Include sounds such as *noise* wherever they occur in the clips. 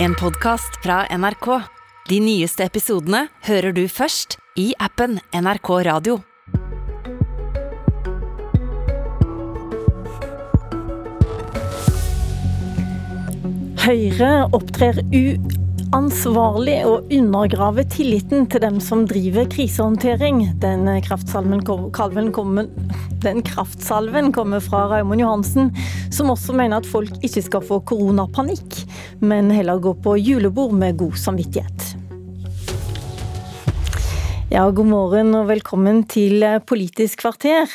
En podkast fra NRK. De nyeste episodene hører du først i appen NRK Radio. Høyre opptrer uansvarlig å undergrave tilliten til dem som driver krisehåndtering. Den kraftsalven, kalven kommer, den kraftsalven kommer fra Raymond Johansen, som også mener at folk ikke skal få koronapanikk, men heller gå på julebord med god samvittighet. Ja, god morgen og velkommen til Politisk kvarter.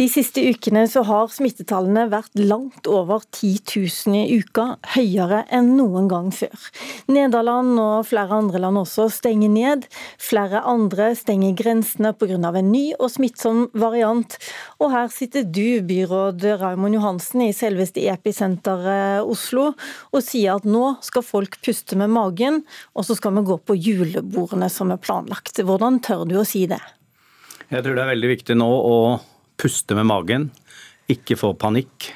De siste ukene så har smittetallene vært langt over 10 000 i uka, høyere enn noen gang før. Nederland og flere andre land også stenger ned. Flere andre stenger grensene pga. en ny og smittsom variant. Og her sitter du, byråd Raymond Johansen i selveste episenteret Oslo, og sier at nå skal folk puste med magen, og så skal vi gå på julebordene som er planlagt. Hvordan tør du å si det? Jeg tror det er veldig viktig nå å puste med magen, ikke få panikk.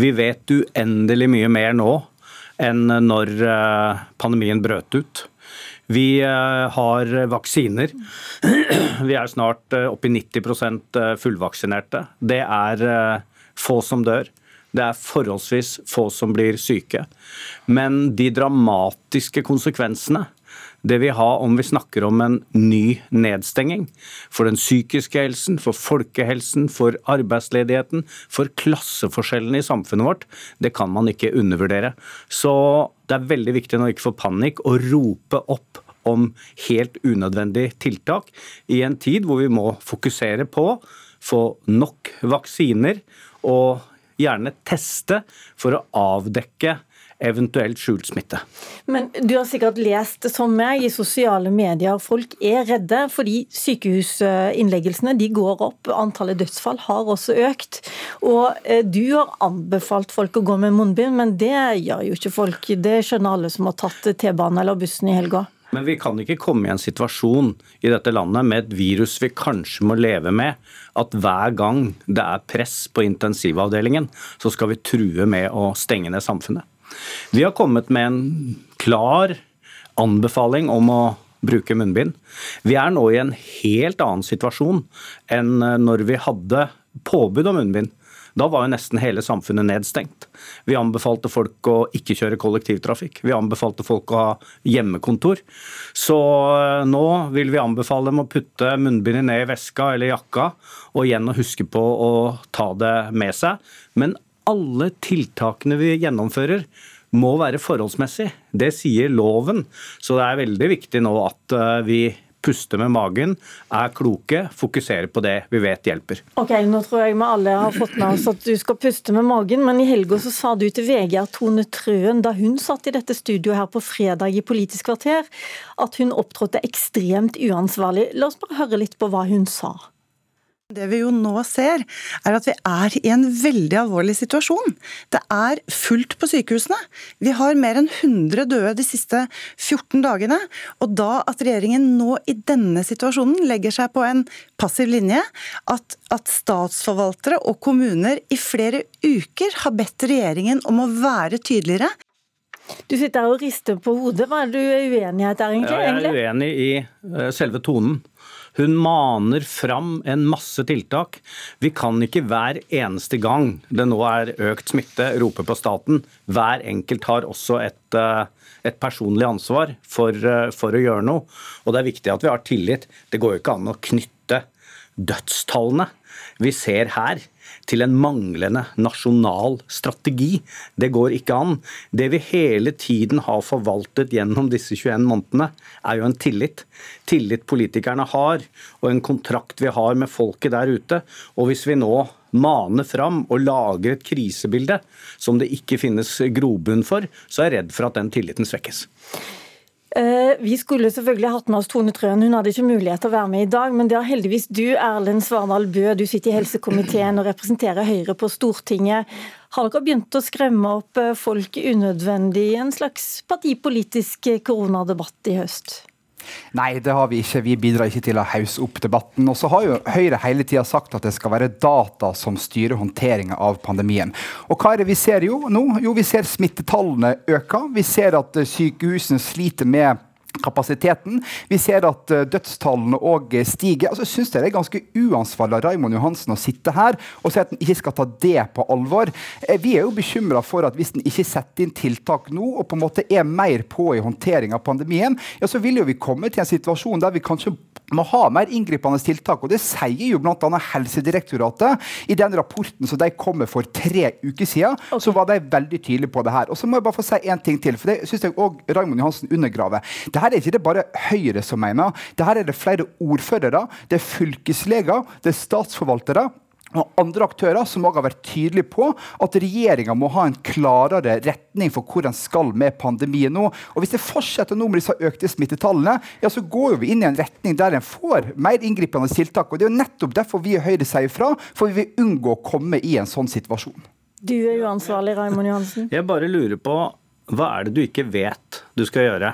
Vi vet uendelig mye mer nå enn når eh, pandemien brøt ut. Vi eh, har vaksiner. *clears throat* Vi er snart eh, oppe i 90% fullvaksinerte. Det er få som dør. Det er forholdsvis få som blir syke. Men de dramatiske konsekvensene det vi har om vi snakker om en ny nedstenging. For den psykiske helsen, for folkehelsen, for arbeidsledigheten, for klasseforskjellene i samfunnet vårt. Det kan man ikke undervurdere. Så det er veldig viktig nå ikke få panikk og rope opp om helt unødvendige tiltak i en tid hvor vi må fokusere på få nok vaksiner og gjerne teste for å avdekke eventuelt skjult smitte. Men du har sikkert lest som meg i sosiale medier, folk er redde fordi sykehusinnleggelsene de går opp. Antallet dødsfall har også økt. Og eh, du har anbefalt folk å gå med munnbind, men det gjør jo ikke folk. Det skjønner alle som har tatt T-banen eller bussen i helga. Men vi kan ikke komme i en situasjon i dette landet med et virus vi kanskje må leve med, at hver gang det er press på intensivavdelingen, så skal vi true med å stenge ned samfunnet. Vi har kommet med en klar anbefaling om å bruke munnbind. Vi er nå i en helt annen situasjon enn når vi hadde påbud om munnbind. Da var jo nesten hele samfunnet nedstengt. Vi anbefalte folk å ikke kjøre kollektivtrafikk. Vi anbefalte folk å ha hjemmekontor. Så eh, nå vil vi anbefale dem å putte munnbindet ned i veska eller jakka, og igjen å huske på å ta det med seg. Men alle tiltakene vi gjennomfører må være forholdsmessig. Det sier loven. Så det er veldig viktig nå at eh, vi puster med magen, er kloke, fokuserer på det vi vet hjelper. Ok, Nå tror jeg vi alle har fått med oss at du skal puste med magen, men i helga så sa du til VG at Tone Trøen, da hun satt i dette studioet her på fredag i Politisk kvarter, at hun opptrådte ekstremt uansvarlig. La oss bare høre litt på hva hun sa. Det vi jo nå ser, er at vi er i en veldig alvorlig situasjon. Det er fullt på sykehusene. Vi har mer enn 100 døde de siste 14 dagene. Og da at regjeringen nå i denne situasjonen legger seg på en passiv linje, at, at statsforvaltere og kommuner i flere uker har bedt regjeringen om å være tydeligere, du sitter her og rister på hodet. Hva er det du er uenig i egentlig? Ja, jeg er uenig i eh, selve tonen. Hun maner fram en masse tiltak. Vi kan ikke hver eneste gang det nå er økt smitte, rope på staten. Hver enkelt har også et, eh, et personlig ansvar for, eh, for, å gjøre noe. Og det er viktig at vi har tillit. Det går jo ikke an å knytte dødstallene vi ser her, til en manglende nasjonal strategi. Det går ikke an. Det vi hele tiden har forvaltet gjennom disse 21 månedene, er jo en tillit. Tillit politikerne har, og en kontrakt vi har med folket der ute. Og hvis vi nå maner fram og lager et krisebilde som det ikke finnes grobunn for, så er jeg redd for at den tilliten svekkes. Eh, vi skulle selvfølgelig hatt med oss Tone Trøen, hun hadde ikke mulighet til å være med i dag. Men det har heldigvis du, Erlend Svardal Bø, du sitter i helsekomiteen og representerer Høyre på Stortinget. Har dere begynt å skremme opp eh, folk unødvendig i en slags partipolitisk koronadebatt i høst? Nei, det har vi ikke. Vi bidrar ikke til å hausse opp debatten. Og så har jo Høyre hele tida sagt at det skal være data som styrer håndteringa av pandemien. Og hva er det vi ser jo nå? Jo, vi ser smittetallene øker. Vi ser at eh, sykehusene sliter med kapasiteten. Vi ser at uh, dødstallene òg stiger. Altså, synes det er ganske uansvarlig av Raymond Johansen å sitte her og si at en ikke skal ta det på alvor. Eh, vi er jo bekymra for at hvis en ikke setter inn tiltak nå, og på en måte er mer på i håndtering av pandemien, ja, så vil jo vi komme til en situasjon der vi kanskje må ha mer inngripende tiltak. og Det sier jo bl.a. Helsedirektoratet i den rapporten som de kom med for tre uker siden. Okay. Så var de veldig tydelige på det her. Og så må jeg bare få si en ting til, for det syns jeg òg Raymond Johansen undergraver. Dette er ikke det bare Høyre som mener. Dette er det flere ordførere, det er fylkesleger, det er statsforvaltere og andre aktører som også har vært tydelige på at regjeringa må ha en klarere retning for hvor en skal med pandemien nå. Og Hvis det fortsetter nå med disse økte smittetallene, ja, så går vi inn i en retning der en får mer inngripende tiltak. og Det er jo nettopp derfor vi i Høyre sier fra, for vi vil unngå å komme i en sånn situasjon. Du er uansvarlig, Raymond Johansen. Jeg bare lurer på hva er det du ikke vet du skal gjøre?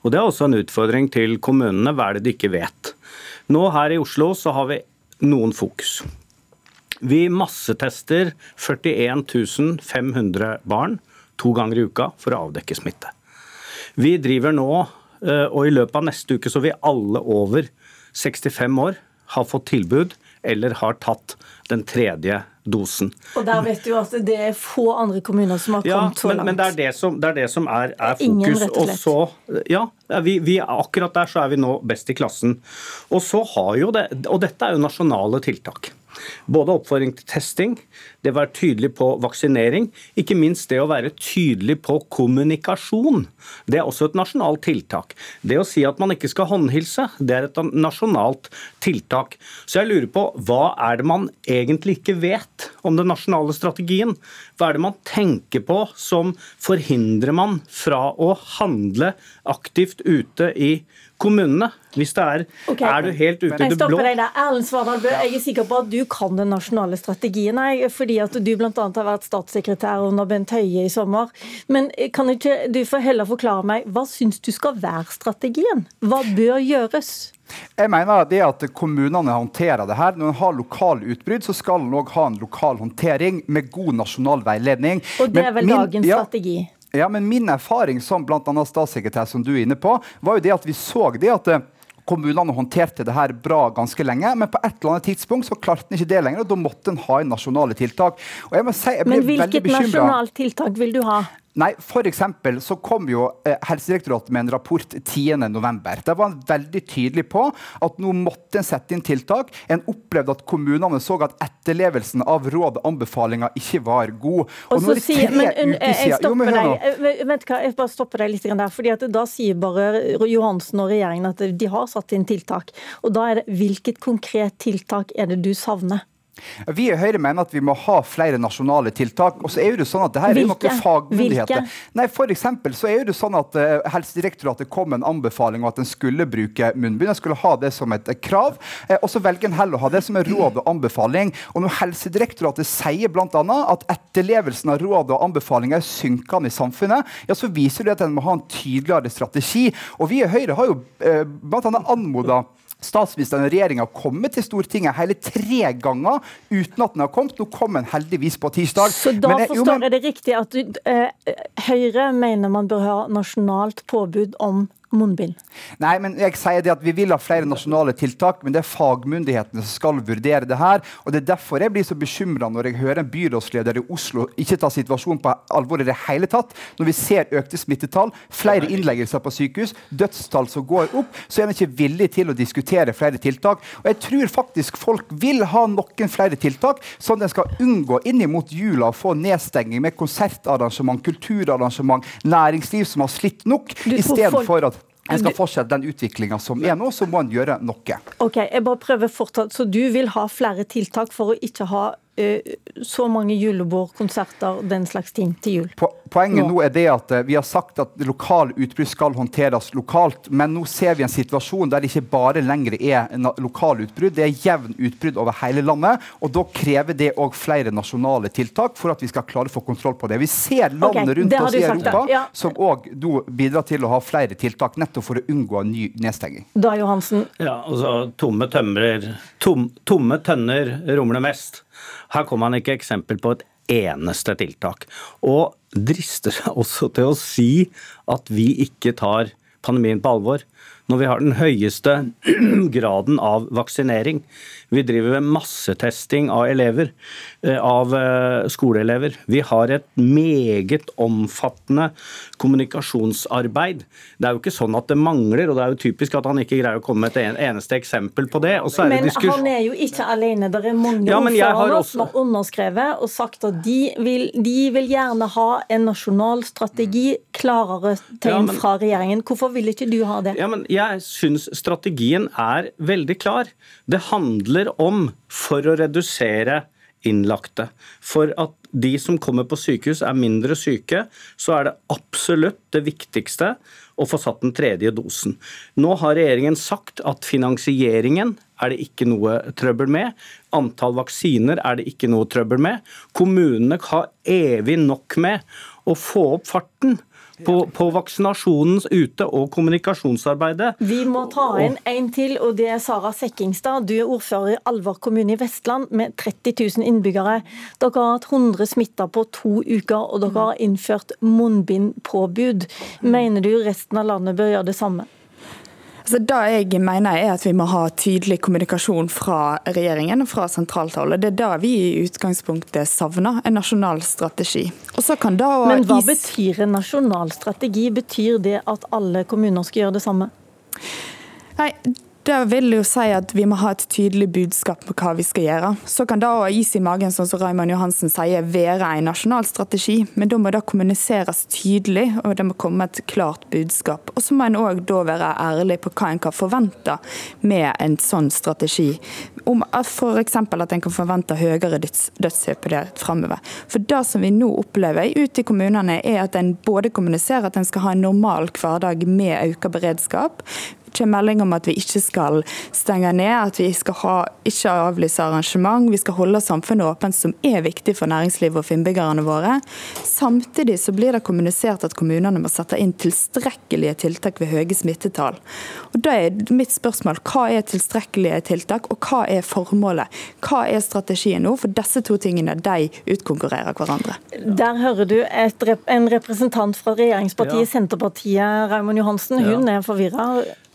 Og Det er også en utfordring til kommunene. Hva er det de ikke vet? Nå her i Oslo så har vi noen fokus. Vi massetester 41 500 barn to ganger i uka for å avdekke smitte. Vi driver nå, eh, og i løpet av neste uke så vil alle over 65 år ha fått tilbud eller har tatt den tredje dosen. Og der vet du at det er få andre kommuner som har kommet så så langt. Men det er det som, det er, det som er, er fokus. Ingen, rett og slett. Så, ja, vi, vi, akkurat der så er vi nå best i klassen. Og så har jo det, og dette er jo nasjonale tiltak. Både oppfordring til testing, det å være tydelig på vaksinering, ikke minst det å være tydelig på kommunikasjon. Det er også et nasjonalt tiltak. Det å si at man ikke skal håndhilse, det er et nasjonalt tiltak. Så jeg lurer på hva er det man egentlig ikke vet om den nasjonale strategien? Hva er det man tenker på som forhindrer man fra å handle aktivt ute i kommunene. Hvis det er okay. Er du helt ute i det blå? Deg der. Erlend Svardal jeg er sikker på at du kan den nasjonale strategien. Jeg, fordi at du bl.a. har vært statssekretær under Bent Høie i sommer. Men kan ikke du får heller forklare meg, hva syns du skal være strategien? Hva bør gjøres? Jeg mener det at kommunene håndterer det her. Når en har lokale utbrudd, så skal en òg ha en lokal håndtering med god nasjonal veiledning. Og det er vel min, dagens ja, strategi? Ja, men Min erfaring som bl.a. statssekretær, som du er inne på, var jo det at vi så det at eh, kommunene håndterte det her bra ganske lenge, men på et eller annet tidspunkt så klarte en ikke det lenger. og Da måtte en ha inn nasjonale tiltak. Og jeg må si, jeg ble men hvilket nasjonalt tiltak vil du ha? Nei, F.eks. så kom jo eh, Helsedirektoratet med en rapport 10.11. Der var en veldig tydelig på at nå måtte en sette inn tiltak. En opplevde at kommunene så at etterlevelsen av råd og anbefalinger ikke var god. Og, og nå er det tre men, uker siden Jeg jo. Eh, vent hva, jeg bare stopper deg litt der. fordi at Da sier bare Johansen og regjeringen at de har satt inn tiltak. Og da er det Hvilket konkret tiltak er det du savner? Vi i Høyre mener at vi må ha flere nasjonale tiltak. og så er det sånn at det her Hvilke? er noen fagmyndigheter. Hvilke? Nei, for eksempel, så er det sånn at uh, Helsedirektoratet kom med en anbefaling om at en skulle bruke munnbind. En skulle ha det som et uh, krav. Uh, og så velger en heller å ha det som en råd og anbefaling. Og når Helsedirektoratet sier bl.a. at etterlevelsen av råd og anbefalinger er synkende i samfunnet, ja, så viser det at en må ha en tydeligere strategi. Og vi i Høyre har jo uh, bl.a. anmoda statsministeren og regjeringa kommet til Stortinget hele tre ganger uten at den har kommet. Nå kom den heldigvis på tirsdag. Så da men, forstår jo, men, jeg det riktig at du, eh, Høyre mener man bør ha nasjonalt påbud om munnbind? Nei, men jeg sier det at Vi vil ha flere nasjonale tiltak, men det er fagmyndighetene som skal vurdere det her. og Det er derfor jeg blir så bekymra når jeg hører en byrådsleder i Oslo ikke ta situasjonen på alvor i det hele tatt. Når vi ser økte smittetall, flere innleggelser på sykehus, dødstall som går opp, så er en ikke villig til å diskutere flere tiltak. Og Jeg tror faktisk folk vil ha noen flere tiltak, sånn at en skal unngå inn mot jula å få nedstenging med konsertarrangement, kulturarrangement, næringsliv som har slitt nok, i stedet for at en skal fortsette den utviklinga som er nå, så må en gjøre noe. Ok, jeg bare prøver fortsatt. Så du vil ha flere tiltak for å ikke ha så mange julebord, konserter, den slags ting til jul? Poenget nå. nå er det at uh, vi har sagt at lokale utbrudd skal håndteres lokalt, men nå ser vi en situasjon der det ikke bare lenger er lokale utbrudd, det er jevn utbrudd over hele landet. og Da krever det òg flere nasjonale tiltak for at vi skal klare å få kontroll på det. Vi ser landet okay, rundt oss i Europa ja. som òg bidrar til å ha flere tiltak, nettopp for å unngå en ny nedstenging. Da Johansen. Ja, altså Tomme tømrer, tom, tomme tønner rumler mest. Her kommer han ikke eksempel på et eneste tiltak. Og drister seg også til å si at vi ikke tar pandemien på alvor når vi har den høyeste *clears throat* graden av vaksinering. Vi driver med massetesting av elever, eh, av eh, skoleelever. Vi har et meget omfattende kommunikasjonsarbeid. Det er jo ikke sånn at det mangler, og det er jo typisk at han ikke greier å komme med et eneste eksempel på det. Er men han er jo ikke alene. Det er mange ja, ordførere også... som har underskrevet og sagt at de vil, de vil, gjerne ha en nasjonal strategi, klarere tegn ja, men... fra regjeringen. Hvorfor vil ikke du ha det? Ja, men jeg syns strategien er veldig klar. Det handler om for å redusere innlagte. For at de som kommer på sykehus er mindre syke, så er det absolutt det viktigste å få satt den tredje dosen. Nå har regjeringen sagt at finansieringen er det ikke noe trøbbel med. Antall vaksiner er det ikke noe trøbbel med. Kommunene har evig nok med å få opp farten på, på vaksinasjonens ute- og kommunikasjonsarbeidet. Vi må ta inn en til, og det er Sara Sekkingstad. Du er ordfører i Alver kommune i Vestland med 30 000 innbyggere. Dere har hatt 100 smitta på to uker, og dere har innført munnbindpåbud. Mener du resten av landet bør gjøre det samme? Altså, det jeg mener er at Vi må ha tydelig kommunikasjon fra regjeringen og fra sentralt hold. Det er det vi i utgangspunktet savner, en nasjonal strategi. Men hva betyr en nasjonal strategi? Betyr det at alle kommuner skal gjøre det samme? Nei, det vil jo si at vi må ha et tydelig budskap på hva vi skal gjøre. Så kan det å ha is i magen, sånn som Raymond Johansen sier, være en nasjonal strategi. Men da må det kommuniseres tydelig, og det må komme et klart budskap. Og så må en òg da være ærlig på hva en kan forvente med en sånn strategi. Om f.eks. at en kan forvente høyere dødshyppighet framover. For det som vi nå opplever ute i kommunene, er at en både kommuniserer at en skal ha en normal hverdag med økt beredskap kommer melding om at vi ikke skal stenge ned, at vi skal ha, ikke avlyse arrangement. Vi skal holde samfunnet åpent, som er viktig for næringslivet og for innbyggerne våre. Samtidig så blir det kommunisert at kommunene må sette inn tilstrekkelige tiltak ved høye smittetall. Og Da er mitt spørsmål hva er tilstrekkelige tiltak, og hva er formålet? Hva er strategien nå? For disse to tingene de utkonkurrerer hverandre. Der hører du et, en representant fra regjeringspartiet ja. Senterpartiet, Raymond Johansen. Hun ja. er forvirra.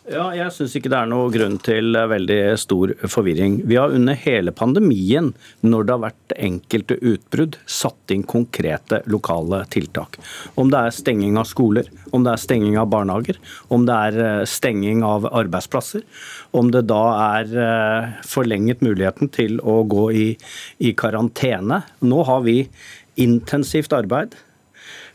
Ja, jeg syns ikke det er noe grunn til veldig stor forvirring. Vi har under hele pandemien, når det har vært enkelte utbrudd, satt inn konkrete lokale tiltak. Om det er stenging av skoler, om det er stenging av barnehager, om det er eh, stenging av arbeidsplasser, om det da er eh, forlenget muligheten til å gå i, i karantene. Nå har vi intensivt arbeid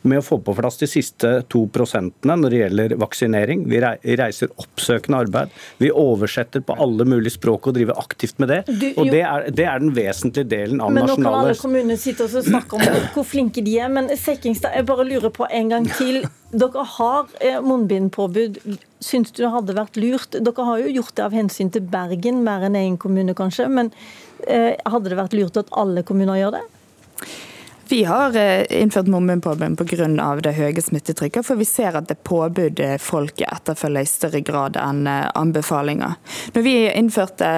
med å få på plass de siste to prosentene når det gjelder vaksinering. Vi reiser oppsøkende arbeid. Vi oversetter på alle mulige språk og driver aktivt med det. Du, og det er, det er, den vesentlige delen av men nasjonale Men nå kan alle kommuner sitte og snakke om hvor flinke de er. Men Sekkingstad, jeg bare lurer på en gang til. Dere har eh, munnbindpåbud. Syns du det hadde vært lurt? Dere har jo gjort det av hensyn til Bergen, mer enn én kommune kanskje. Men eh, hadde det vært lurt at alle kommuner gjør det? Vi har eh, innført munnbindpåbud pga. det høye smittetrykket, for vi ser at det påbudet folk etterfølger i større grad enn eh, anbefalinger. Når vi innførte,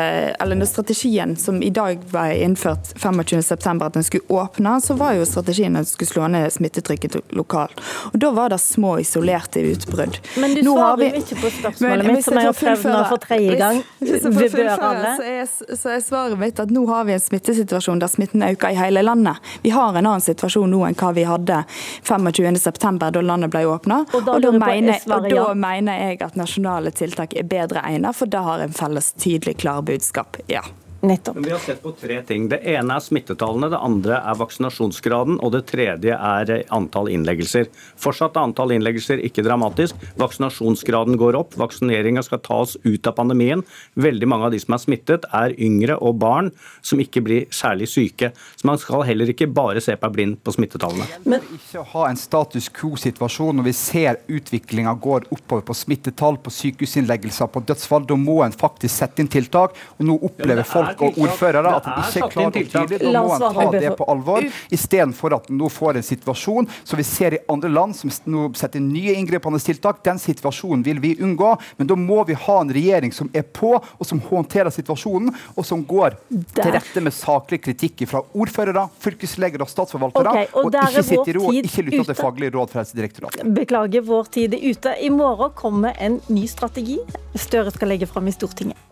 eller når strategien som i dag var innført 25.9, at den skulle åpne, så var jo strategien at den skulle slå ned smittetrykket lokalt. Og Da var det små, isolerte utbrudd. Men du svarer jo ikke på spørsmålet mitt, som jeg har prøvd nå for tredje gang. Hvis, hvis så er, så er svaret mitt at nå har vi en smittesituasjon der smitten øker i hele landet. Vi har en annen situasjon nå enn hva vi hadde 25.9, da landet ble åpna. Og, og, da mener, og da mener jeg at nasjonale tiltak er bedre egnet, for da har en felles, tydelig, klar budskap. Ja. Nettopp. Men vi har sett på tre ting. Det ene er smittetallene, det andre er vaksinasjonsgraden, og det tredje er antall innleggelser. Fortsatt er antall innleggelser ikke dramatisk. Vaksinasjonsgraden går opp. Vaksineringa skal ta oss ut av pandemien. Veldig mange av de som er smittet, er yngre og barn som ikke blir særlig syke. Så man skal heller ikke bare se på blind på smittetallene. Men ikke å ha en status quo-situasjon når vi ser utviklinga går oppover på smittetall, på sykehusinnleggelser, på dødsfall. Da må en faktisk sette inn tiltak. Og nå opplever folk ordførere at de ikke klarer å og tydelig. Da må en ta det på alvor, istedenfor at en nå får en situasjon som vi ser i andre land, som nå setter nye inngripende tiltak. Den situasjonen vil vi unngå, men da må vi ha en regjering som er på, og som håndterer situasjonen, og som går til rette med saklig kritikk fra ordførere, fylkesleger og statsforvaltere, okay, og, og ikke sitte i ro og ikke lytte til faglige råd fra Helsedirektoratet. Beklager, vår tid er ute. I morgen kommer en ny strategi Støre skal legge fram i Stortinget.